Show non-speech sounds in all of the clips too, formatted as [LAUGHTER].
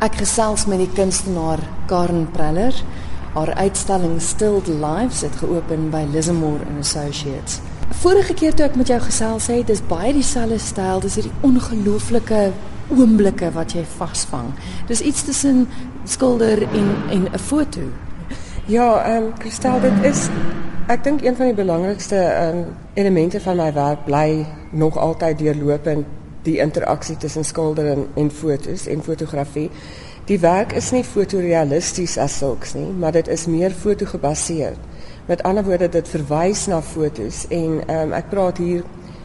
Ek gesels met die kunstenaar Karen Preller. Haar uitstalling Stilled Lives het geopen by Lismore and Associates. Vorige keer toe ek met jou gesels het, dis baie dieselfde styl, dis hierdie ongelooflike oomblikke wat jy vasvang. Dis iets tussen skilder en en 'n foto. Ja, ehm um, Christel, dit is ek dink een van die belangrikste ehm um, elemente van my werk bly nog altyd deurlopend die interaksie tussen skilder en en fotos en fotografie. Die werk is nie fotorealisties as sulks nie, maar dit is meer fotogebaseerd. Met ander woorde, dit verwys na fotos en ehm um, ek praat hier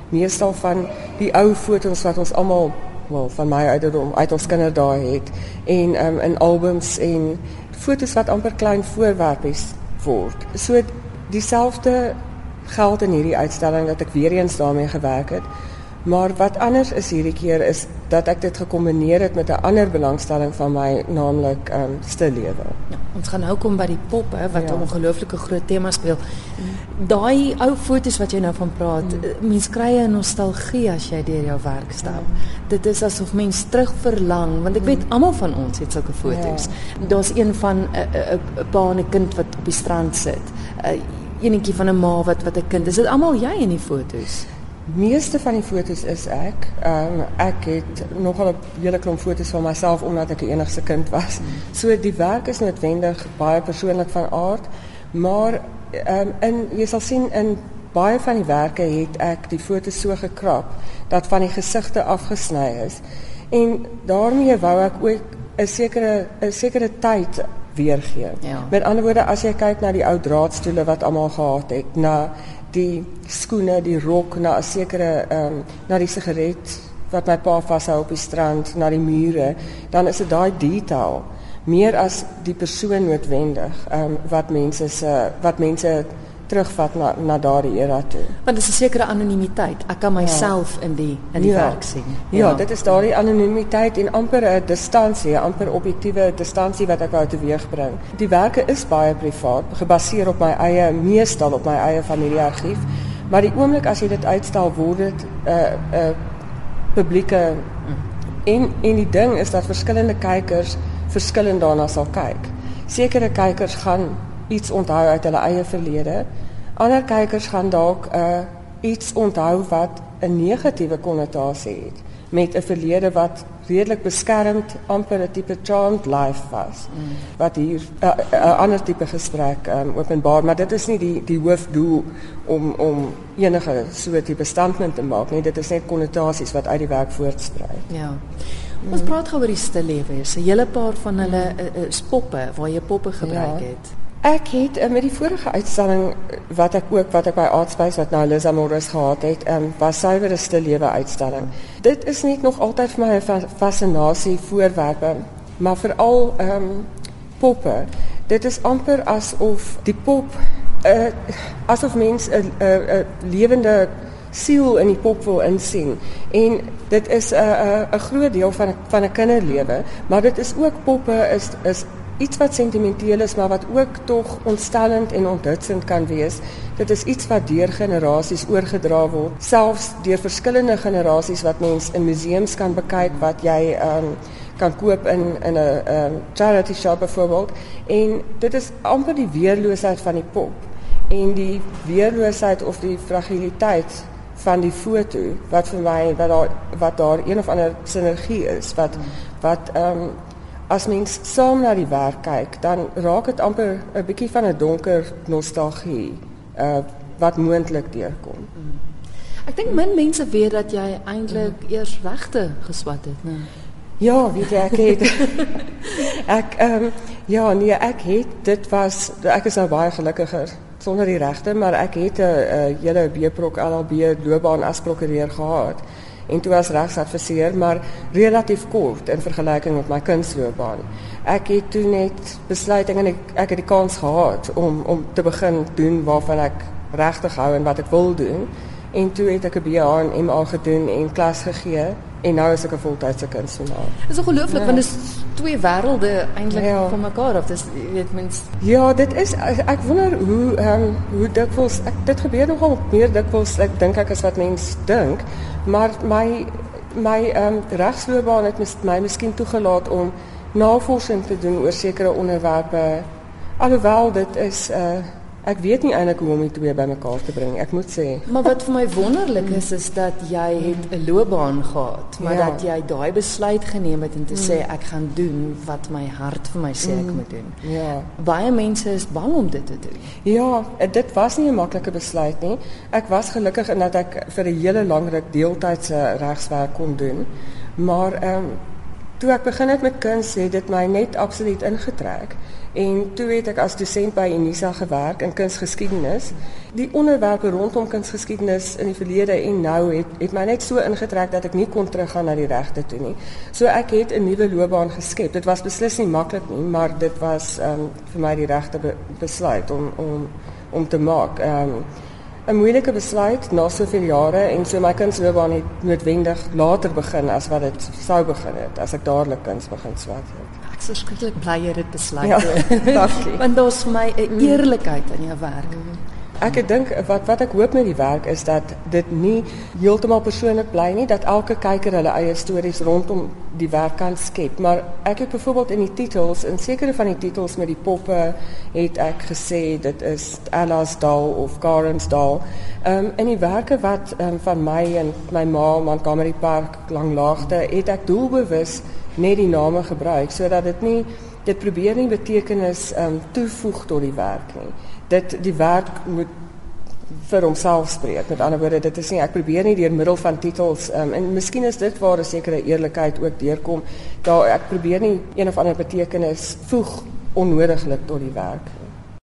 meestal van die ou fotos wat ons almal wel van my ouderdom uit ons kinderdae het en ehm um, in albums en fotos wat amper klein voorwerpies word. So dieselfde geld in hierdie uitstalling dat ek weer eens daarmee gewerk het. Maar wat anders is hierdie keer is dat ek dit gekombineer het met 'n ander belangstelling van my, naamlik ehm um, stil lewe. Ja, ons gaan nou kom by die poppe wat 'n ja. ongelooflike groot tema speel. Daai ou foto's wat jy nou van praat, mm. mens kry 'n nostalgie as jy deur jou werk stap. Mm. Dit is asof mens terug verlang, want ek mm. weet almal van ons het sulke foto's. Ja. Daar's een van 'n 'n 'n pa en 'n kind wat op die strand sit. uh, Enetjie van 'n ma wat wat 'n kind. Is dit almal jy in die foto's? Meeste van die foto's is ek. Ehm um, ek het nogal 'n hele klomp foto's van myself omdat ek die enigste kind was. So die werk is noodwendig baie persoonlik van aard, maar ehm um, in jy sal sien in baie van die werke het ek die foto's so gekrap dat van die gesigte afgesny is. En daarmee wou ek ook 'n sekere 'n sekere tyd weergee. Ja. Met ander woorde as jy kyk na die ou draadstoele wat almal gehad het, na die skoene, die rok na 'n sekere ehm um, na die sigaret wat my pa vashou op die strand, na die mure, dan is dit daai detail meer as die persoon noodwendig ehm um, wat mense se wat mense terugvat na na daardie era toe. Want dit is 'n sekere anonimiteit. Ek kan myself ja. in die in die ja. werk sien. Ja, ja dit is daardie anonimiteit en amper 'n distansie, amper objektiewe distansie wat ek wou teweegbring. Die werke is baie privaat, gebaseer op my eie meestal op my eie familieargief. Maar die oomblik as jy dit uitstal word dit 'n uh, 'n uh, publieke en en die ding is dat verskillende kykers verskillend daarna sal kyk. Sekere kykers gaan iets onthou uit hulle eie verlede. Ander kykers gaan dalk 'n uh, iets onthou wat 'n negatiewe konnotasie het met 'n verlede wat redelik beskermd amper 'n tipe charmed life was. Mm. Wat hier 'n uh, uh, ander tipe gesprek um, openbaar, maar dit is nie die die hoofdoel om om enige so tipe standpunt te maak nie. Dit is net konnotasies wat uit die werk voortspruit. Ja. Ons praat gou oor die stil lewe. 'n hele paar van hulle uh, uh, poppe waar jy poppe gebruik ja. het. Ek het uh, met die vorige uitstalling eh, wat ek ook wat ek by Artspace wat nou Liza Morris gehad het, um, was suiwere stil lewe uitstalling. Dit is net nog altyd vir my 'n fascinasie voorwerpe, maar veral ehm um, poppe. Dit is amper asof die pop uh, asof mens 'n 'n lewende siel in die pop wil insien. En dit is 'n 'n 'n groot deel van van 'n kinderlewe, maar dit is ook poppe is is iets wat sentimenteel is maar wat ook tog ontstellend en onthutsend kan wees. Dit is iets wat deur generasies oorgedra word, selfs deur verskillende generasies wat mens in museums kan bekyk wat jy um, kan koop in in 'n um, charity shop byvoorbeeld. En dit is amper die weerloosheid van die pop en die weerloosheid of die fragiliteit van die foto wat vir my wat daar wat daar een of ander sinergie is wat wat ehm um, as mens saam na die werk kyk, dan raak dit amper 'n bietjie van 'n donker nostalgie uh wat moontlik deurkom. Ek dink min mense weet dat jy eintlik eers regte geswat het, né? Ja, wie jy het. [LAUGHS] ek um, ja, nee, ek het dit was ek is nou baie gelukkiger sonder die regte, maar ek het 'n hele B-prok LLB loopbaan as prokureur gehad en toe as regsadviseur, maar relatief kort in vergelyking met my kunstloopbaan. Ek het toe net besluit en ek ek het die kans gehad om om te begin doen waarvan ek regtig hou en wat ek wil doen. En toe het ek 'n BA en MA gedoen en klas gegee en nou is ek 'n voltydse kunstenaar. Dis ongelooflik ja. want dit is twee wêrelde eintlik ja. van mekaar af. Dis jy weet mens Ja, dit is ek wonder hoe ehm um, hoe dikwels ek dit gebeur nogal meer dikwels ek dink ek as wat mense dink. Maar my my ehm um, regsloopbaan het my miskien toegelaat om navorsing te doen oor sekere onderwerpe. Alhoewel dit is 'n uh, Ek weet nie eintlik hoe om die twee bymekaar te bring. Ek moet sê. Maar wat vir my wonderlik is is dat jy het 'n loopbaan gehad, maar ja. dat jy daai besluit geneem het om te mm. sê ek gaan doen wat my hart vir my sê ek mm. moet doen. Ja. Baie mense is bang om dit te doen. Ja, dit was nie 'n maklike besluit nie. Ek was gelukkig in dat ek vir 'n hele lang ruk deeltydse regswerk kon doen. Maar ehm um, toe ek begin het met kuns, het dit my net absoluut ingetrek. En toe het ek as dosent by Unisa gewerk in kunsgeskiedenis. Die onderwerpe rondom kunsgeskiedenis in die verlede en nou het het my net so ingetrek dat ek nie kon teruggaan na die regte toe nie. So ek het 'n nuwe loopbaan geskep. Dit was beslis nie maklik nie, maar dit was ehm um, vir my die regte be besluit om om om te maak. Ehm um, 'n moeilike besluit na soveel jare en so my kunsloopbaan het noodwendig later begin as wat dit sou begin het as ek dadelik kuns begin swat het. Ek is skrikkelik bly jy het besluit. Ja, [LAUGHS] dankie. Want daar's my 'n eerlikheid in jou werk. Mm. Ek dink wat wat ek hoop met die werk is dat dit nie heeltemal persoonlik bly nie, dat elke kyker hulle eie stories rondom die werk kan skep. Maar ek het byvoorbeeld in die titels, in sekere van die titels met die poppe, het ek gesê dit is Ella's Dal of Karen's Dal. Ehm um, in die werke wat um, van my en my ma Montgomery Park langlaagte, het ek doelbewus net die name gebruik sodat dit nie dit probeer nie betekenis ehm um, toevoeg tot die werk nie dit die werk moet vir homself spreek. Met ander woorde, dit is nie ek probeer nie deur middel van titels um, en miskien is dit waar 'n sekere eerlikheid ook deurkom. Daar ek probeer nie een of ander betekenis voeg onnodiglik tot die werk.